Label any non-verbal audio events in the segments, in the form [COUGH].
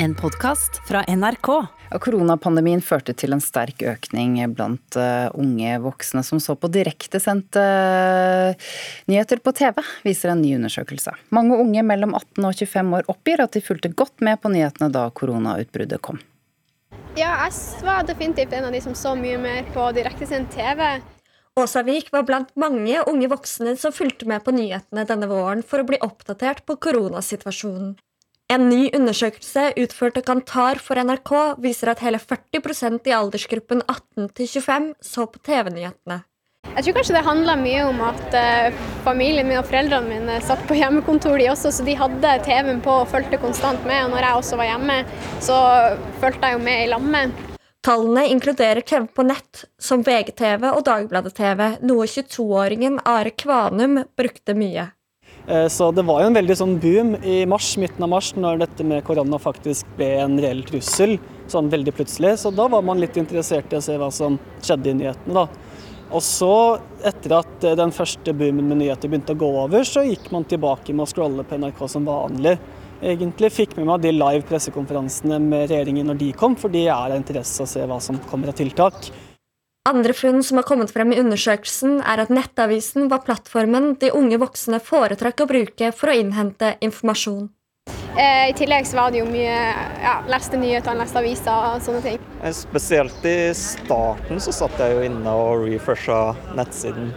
En podkast fra NRK. Koronapandemien førte til en sterk økning blant uh, unge voksne som så på direktesendte uh, nyheter på TV, viser en ny undersøkelse. Mange unge mellom 18 og 25 år oppgir at de fulgte godt med på nyhetene da koronautbruddet kom. Ja, jeg var definitivt en av de som så mye mer på direktesendt TV. Åsavik var blant mange unge voksne som fulgte med på nyhetene denne våren for å bli oppdatert på koronasituasjonen. En ny undersøkelse utført av Kantar for NRK viser at hele 40% i aldersgruppen 18 25 så på TV-nyhetene. Jeg tror kanskje det handla mye om at uh, familien min og foreldrene mine satt på hjemmekontor, de også, så de hadde TV-en på og fulgte konstant med. Og når jeg også var hjemme, så fulgte jeg jo med i lammet. Tallene inkluderer TV på nett, som VGTV og Dagbladet-TV, noe 22-åringen Are Kvanum brukte mye. Eh, så det var jo en veldig sånn boom i mars, midten av mars, når dette med korona faktisk ble en reell trussel. Sånn veldig plutselig. Så da var man litt interessert i å se hva som skjedde i nyhetene, da. Og så, etter at eh, den første boomen med nyheter begynte å gå over, så gikk man tilbake med å scrolle på NRK som vanlig. Egentlig fikk med meg de live pressekonferansene med regjeringen når de kom, for de er av interesse å se hva som kommer av tiltak. Andre funn som har kommet frem i undersøkelsen, er at Nettavisen var plattformen de unge voksne foretrakk å bruke for å innhente informasjon. Eh, I tillegg så var det jo mye ja, leste nyheter, leste aviser og sånne ting. Eh, spesielt i starten så satt jeg jo inne og refresha nettsiden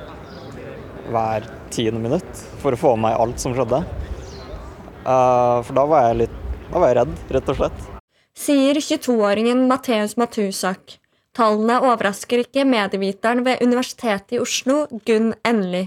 hver tiende minutt for å få med meg alt som skjedde. Uh, for da var jeg litt da var jeg redd, rett og slett. Sier 22-åringen Matheus Matusak. Tallene overrasker ikke medieviteren ved Universitetet i Oslo, Gunn Enli.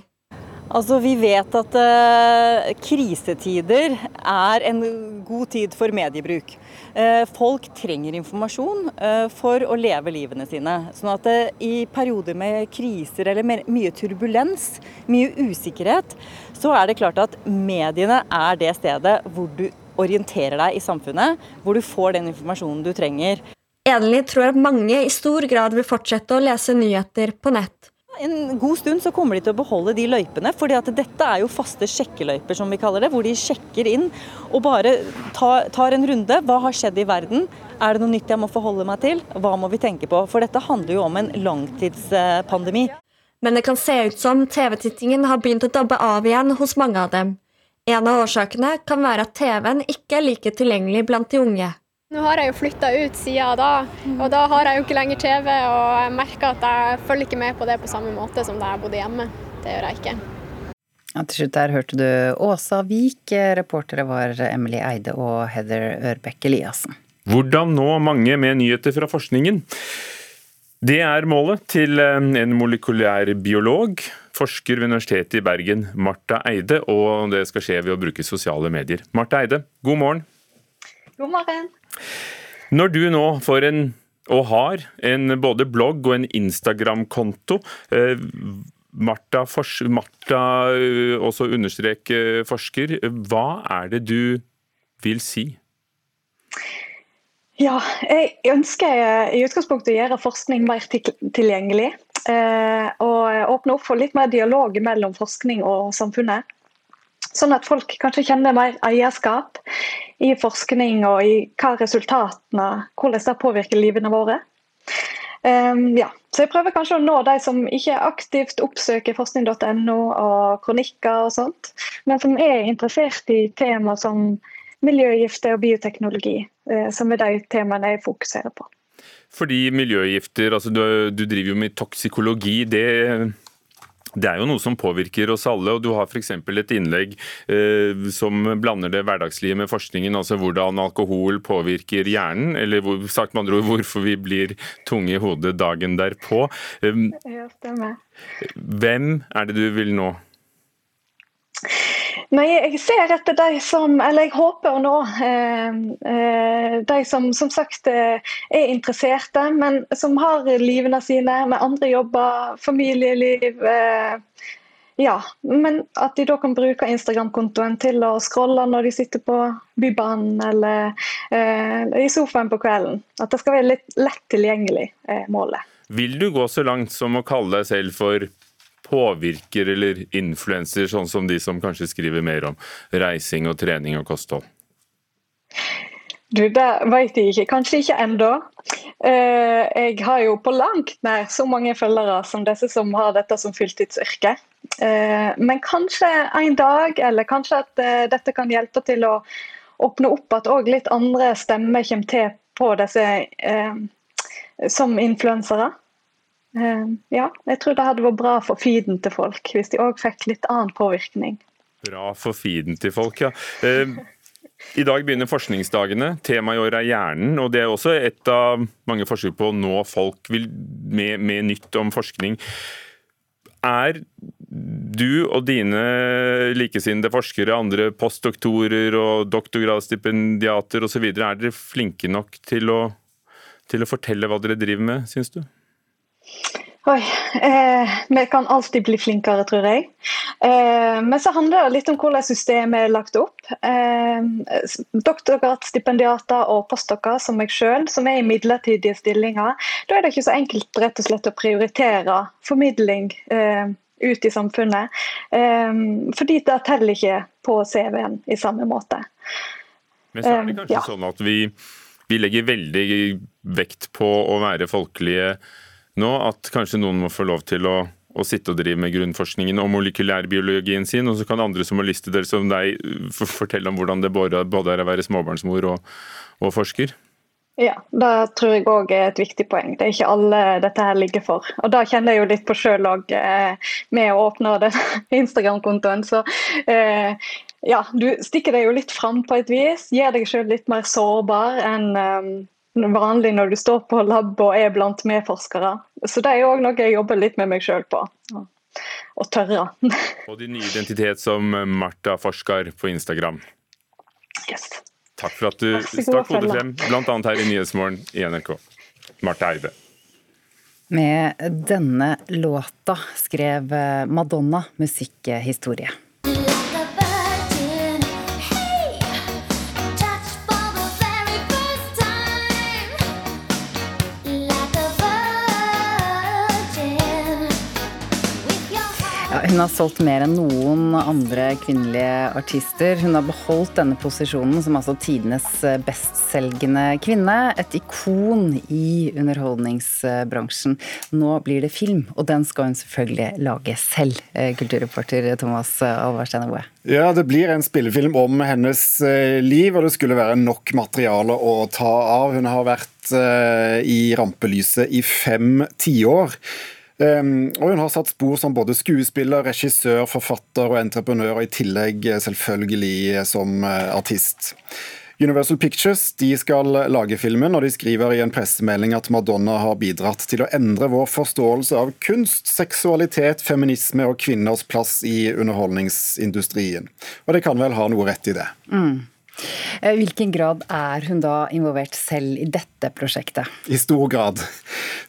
Altså, vi vet at uh, krisetider er en god tid for mediebruk. Uh, folk trenger informasjon uh, for å leve livene sine. Sånn at i perioder med kriser eller mer, mye turbulens, mye usikkerhet, så er det klart at mediene er det stedet hvor du orienterer deg i samfunnet, hvor du får den informasjonen du trenger. Enli tror at mange i stor grad vil fortsette å lese nyheter på nett. En god stund så kommer de til å beholde de løypene, at dette er jo faste sjekkeløyper, som vi kaller det. Hvor de sjekker inn og bare tar, tar en runde. Hva har skjedd i verden? Er det noe nytt jeg må forholde meg til? Hva må vi tenke på? For dette handler jo om en langtidspandemi. Men det kan se ut som TV-tittingen har begynt å dabbe av igjen hos mange av dem. En av årsakene kan være at TV-en ikke er like tilgjengelig blant de unge. Nå har jeg jo flytta ut siden da, og da har jeg jo ikke lenger TV. Og jeg merker at jeg følger ikke med på det på samme måte som da jeg bodde hjemme. Det gjør jeg ikke. Ja, til slutt der hørte du Åsa Vik. Reportere var Emily Eide og Heather Ørbekk Eliassen. Hvordan nå mange med nyheter fra forskningen? Det er målet til en molekylær biolog, forsker ved Universitetet i Bergen, Marta Eide, og det skal skje ved å bruke sosiale medier. Marta Eide, god morgen. God morgen. Når du nå får en, og har, en både blogg og en Instagram-konto Martha, Marta, Marta, eh, også understrek eh, forsker, hva er det du vil si? Ja, jeg ønsker i utgangspunktet å gjøre forskning mer tilgjengelig. Og åpne opp for litt mer dialog mellom forskning og samfunnet. Sånn at folk kanskje kjenner mer eierskap i forskning og i hva resultatene hvordan det påvirker livene våre. Um, ja. Så jeg prøver kanskje å nå de som ikke aktivt oppsøker forskning.no og kronikker og sånt, men som er interessert i tema som miljøgifter og bioteknologi, uh, som er de temaene jeg fokuserer på. Fordi miljøgifter, altså du, du driver jo med toksikologi, det det er jo noe som påvirker oss alle. og Du har f.eks. et innlegg eh, som blander det hverdagslige med forskningen. altså Hvordan alkohol påvirker hjernen, eller hvor, sagt med andre ord hvorfor vi blir tunge i hodet dagen derpå. Eh, ja, stemmer. Hvem er det du vil nå? Nei, jeg ser etter de som Eller jeg håper nå eh, eh, de som som sagt eh, er interesserte, men som har livene sine med andre jobber, familieliv. Ja, men at de da kan bruke Instagram-kontoen til å scrolle når de sitter på Bybanen eller i sofaen på kvelden. At det skal være litt lett tilgjengelig, målet. Vil du gå så langt som å kalle deg selv for påvirker eller influenser, sånn som de som kanskje skriver mer om reising og trening og kosthold? Du, det vet jeg ikke. Kanskje ikke ennå. Eh, jeg har jo på langt nær så mange følgere som disse som har dette som fulltidsyrke. Eh, men kanskje en dag, eller kanskje at eh, dette kan hjelpe til å åpne opp at òg litt andre stemmer kommer til på disse som influensere. Ja, jeg tror det hadde vært bra for feeden til folk, hvis de òg fikk litt annen påvirkning. Bra for feeden til folk, ja. I dag begynner forskningsdagene. Temaet i år er hjernen. og Det er også et av mange forsøk på å nå folk med, med nytt om forskning. Er du og dine likesinnede forskere, andre postdoktorer og doktorgradsstipendiater osv., er dere flinke nok til å, til å fortelle hva dere driver med, syns du? Oi, eh, Vi kan alltid bli flinkere, tror jeg. Eh, men så handler det litt om hvordan systemet er lagt opp. Eh, Doktorgradsstipendiater og postdokker som meg selv, som er i midlertidige stillinger, da er det ikke så enkelt rett og slett å prioritere formidling eh, ut i samfunnet. Eh, fordi det teller ikke på CV-en i samme måte. Men så er det eh, kanskje sånn at vi, vi legger veldig vekt på å være folkelige nå at kanskje noen må få lov til å, å sitte og drive med grunnforskningen og molekylærbiologien sin, og så kan andre som har lyst til det som deg, fortelle om hvordan det både er å være småbarnsmor og, og forsker? Ja, det tror jeg òg er et viktig poeng. Det er ikke alle dette her ligger for. Og det kjenner jeg jo litt på sjøl òg, eh, med å åpne den [LAUGHS] Instagram-kontoen. Så eh, ja, du stikker deg jo litt fram på et vis. Gjør deg sjøl litt mer sårbar enn eh, vanlig når du står på lab og er blant medforskere. Så det er òg noe jeg jobber litt med meg sjøl på. Og tørre. [LAUGHS] og din nye identitet som Martha forsker på Instagram. Yes. Takk for at du stakk hodet frem, bl.a. her i Nyhetsmorgen i NRK. Marte Eide. Med denne låta skrev Madonna musikkhistorie. Hun har solgt mer enn noen andre kvinnelige artister. Hun har beholdt denne posisjonen som altså tidenes bestselgende kvinne. Et ikon i underholdningsbransjen. Nå blir det film, og den skal hun selvfølgelig lage selv, eh, kulturreporter Thomas Alvarstein Boe. Ja, det blir en spillefilm om hennes eh, liv, og det skulle være nok materiale å ta av. Hun har vært eh, i rampelyset i fem tiår. Um, og hun har satt spor som både skuespiller, regissør, forfatter og entreprenør, og i tillegg eh, selvfølgelig som uh, artist. Universal Pictures de skal lage filmen, og de skriver i en pressemelding at Madonna har bidratt til å endre vår forståelse av kunst, seksualitet, feminisme og kvinners plass i underholdningsindustrien. Og det kan vel ha noe rett i det. Mm. I eh, hvilken grad er hun da involvert selv i dette prosjektet? I stor grad.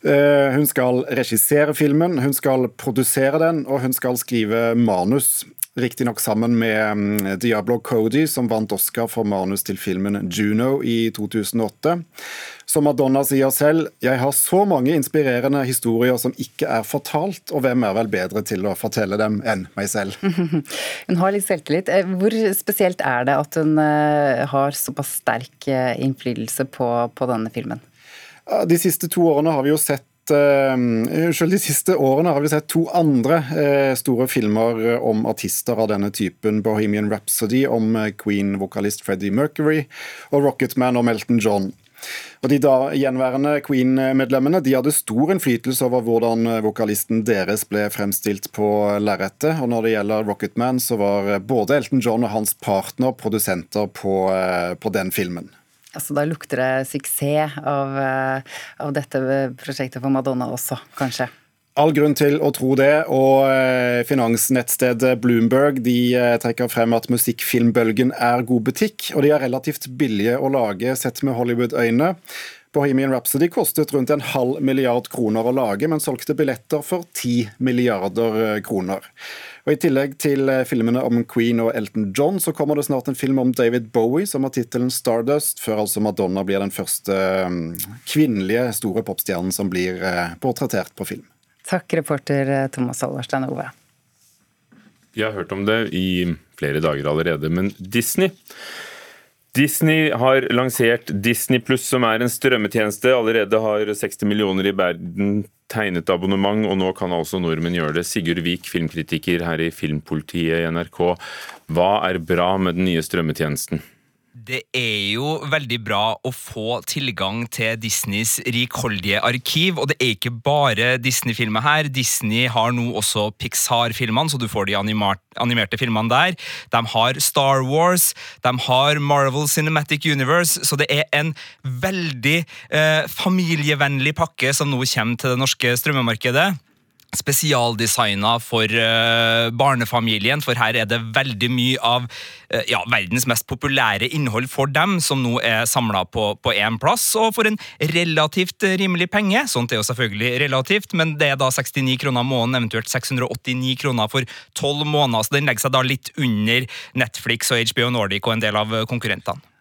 Eh, hun skal regissere filmen, hun skal produsere den, og hun skal skrive manus. Riktignok sammen med mm, Diablo Cody, som vant Oscar for manus til filmen Juno i 2008. Som Madonna sier selv, jeg har så mange inspirerende historier som ikke er fortalt, og hvem er vel bedre til å fortelle dem enn meg selv? [LAUGHS] Hun har litt selvtillit. Eh, hvor spesielt er det at hun eh, har såpass sterk eh, innflytelse på, på denne filmen? De siste to årene har vi jo sett Unnskyld, de siste årene har vi sett to andre store filmer om artister av denne typen. 'Bohemian Rhapsody' om Queen-vokalist Freddie Mercury og 'Rocketman' om Elton John. Og De da gjenværende Queen-medlemmene de hadde stor innflytelse over hvordan vokalisten deres ble fremstilt på lerretet. Og når det gjelder Rocketman, så var både Elton John og hans partner produsenter på, eh, på den filmen. Altså, da lukter det suksess av, eh, av dette prosjektet for Madonna også, kanskje? All grunn til å tro det, og eh, finansnettstedet Bloomberg de eh, trekker frem at musikkfilmbølgen er god butikk, og de er relativt billige å lage sett med Hollywood-øyne. Bohemian Rhapsody kostet rundt en halv milliard kroner å lage, men solgte billetter for ti milliarder eh, kroner. Og I tillegg til filmene om Queen og Elton John, så kommer det snart en film om David Bowie som har tittelen Stardust, før altså Madonna blir den første kvinnelige store popstjernen som blir portrettert på film. Takk, reporter eh, Thomas Allerstein Ove. Vi har hørt om det i flere dager allerede, men Disney Disney har lansert Disney Pluss, som er en strømmetjeneste. Allerede har 60 millioner i verden tegnet abonnement, og nå kan altså nordmenn gjøre det. Sigurd Vik, filmkritiker her i Filmpolitiet i NRK. Hva er bra med den nye strømmetjenesten? Det er jo veldig bra å få tilgang til Disneys rikholdige arkiv. Og det er ikke bare Disney-filmer her. Disney har nå også Pixar-filmene, så du får de animerte filmene der. De har Star Wars, de har Marvel Cinematic Universe, så det er en veldig eh, familievennlig pakke som nå kommer til det norske strømmemarkedet spesialdesigna for uh, barnefamilien, for her er det veldig mye av uh, ja, verdens mest populære innhold for dem, som nå er samla på én plass, og for en relativt rimelig penge. Sånt er jo selvfølgelig relativt, men det er da 69 kroner måneden, eventuelt 689 kroner for 12 måneder, så den legger seg da litt under Netflix og HBO Nordic og en del av konkurrentene.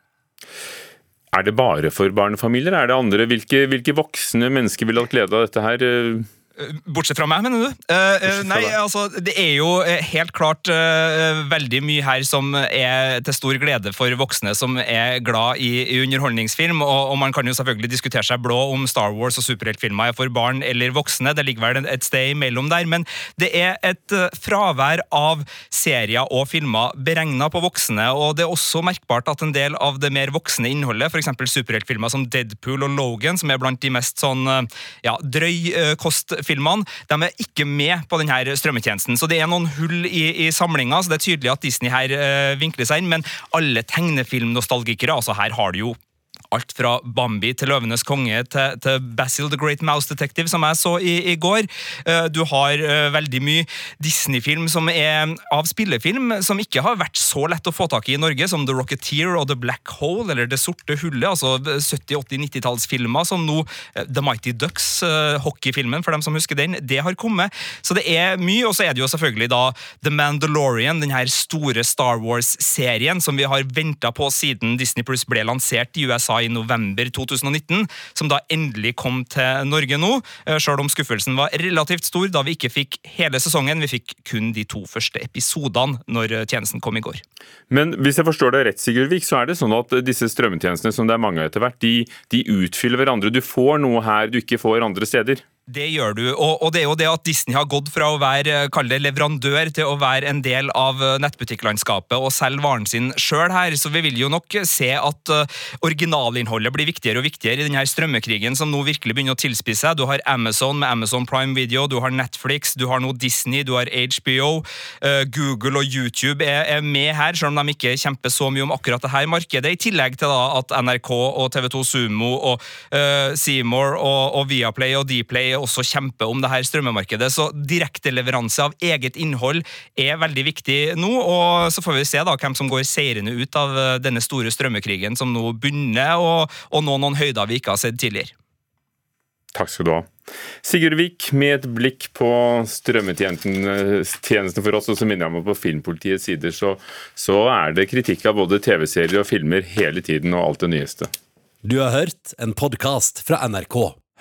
Er det bare for barnefamilier? Er det andre? Hvilke, hvilke voksne mennesker vil ha glede av dette her? Bortsett fra meg, mener du? Uh, nei, altså, det er jo helt klart uh, veldig mye her som er til stor glede for voksne som er glad i, i underholdningsfilm. Og, og, man kan jo selvfølgelig diskutere seg blå om Star Wars og superheltfilmer er for barn eller voksne. Det ligger vel et sted imellom der. Men det er et uh, fravær av serier og filmer beregna på voksne. Og det er også merkbart at en del av det mer voksne innholdet, f.eks. superheltfilmer som Deadpool og Logan, som er blant de mest sånn ja, drøy kost filmene de er ikke med på denne strømmetjenesten. Så det er noen hull i, i samlinga, så det er tydelig at Disney her øh, vinkler seg inn. Men alle tegnefilmnostalgikere, altså her har du jo alt fra Bambi til Løvenes konge til, til, Basil the Great Mouse Detective, som jeg så i, i går. Uh, du har uh, veldig mye Disney-film som er av spillefilm, som ikke har vært så lett å få tak i i Norge, som The Rocketeer og The Black Hole, eller Det sorte hullet, altså 70-, 80-, 90-tallsfilmer, som nå uh, The Mighty Ducks, hockeyfilmen, for dem som husker den, det har kommet. Så det er mye, og så er det jo selvfølgelig da The Mandalorian, den her store Star Wars-serien som vi har venta på siden Disney Plus ble lansert i USA i november 2019, som da endelig kom til Norge nå, Sjøl selv om skuffelsen var relativt stor da vi ikke fikk hele sesongen. Vi fikk kun de to første episodene når eh, tjenesten kom i går. Men hvis jeg forstår det rett, Sigurdvik, så er det sånn at disse strømmetjenestene som det er mange etter hvert, de, de utfyller hverandre. Du får noe her du ikke får andre steder? Det gjør du, og, og, det er jo det at Disney har gått fra å være det, leverandør til å være en del av eh, nettbutikklandskapet og selge varen sin sjøl her, så vi vil jo nok se at uh, originalinnholdet blir viktigere og viktigere i denne strømmekrigen som nå virkelig begynner å tilspisse seg. Du har Amazon med Amazon Prime Video, du har Netflix, du har nå Disney, du har HBO. Eh, Google og YouTube er, er, med her, selv om de ikke kjemper så mye om akkurat dette markedet, i tillegg til da at NRK og TV2 Sumo og uh, Seymour og, og Viaplay og Dplay også kjemper om det her strømmemarkedet. Så direkteleveranse av eget innhold er veldig viktig nå. og Så får vi se da hvem som går seirende ut av eh, denne store strømmekrigen som nå begynner, og, og nå noen høyder vi ikke har sett tidligere. Takk skal du ha. Sigurd Vik, med et blikk på strømmetjenesten for oss, og så minner jeg meg på Filmpolitiets sider, så, så er det kritikk av både TV-serier og filmer hele tiden, og alt det nyeste. Du har hørt en podkast fra NRK.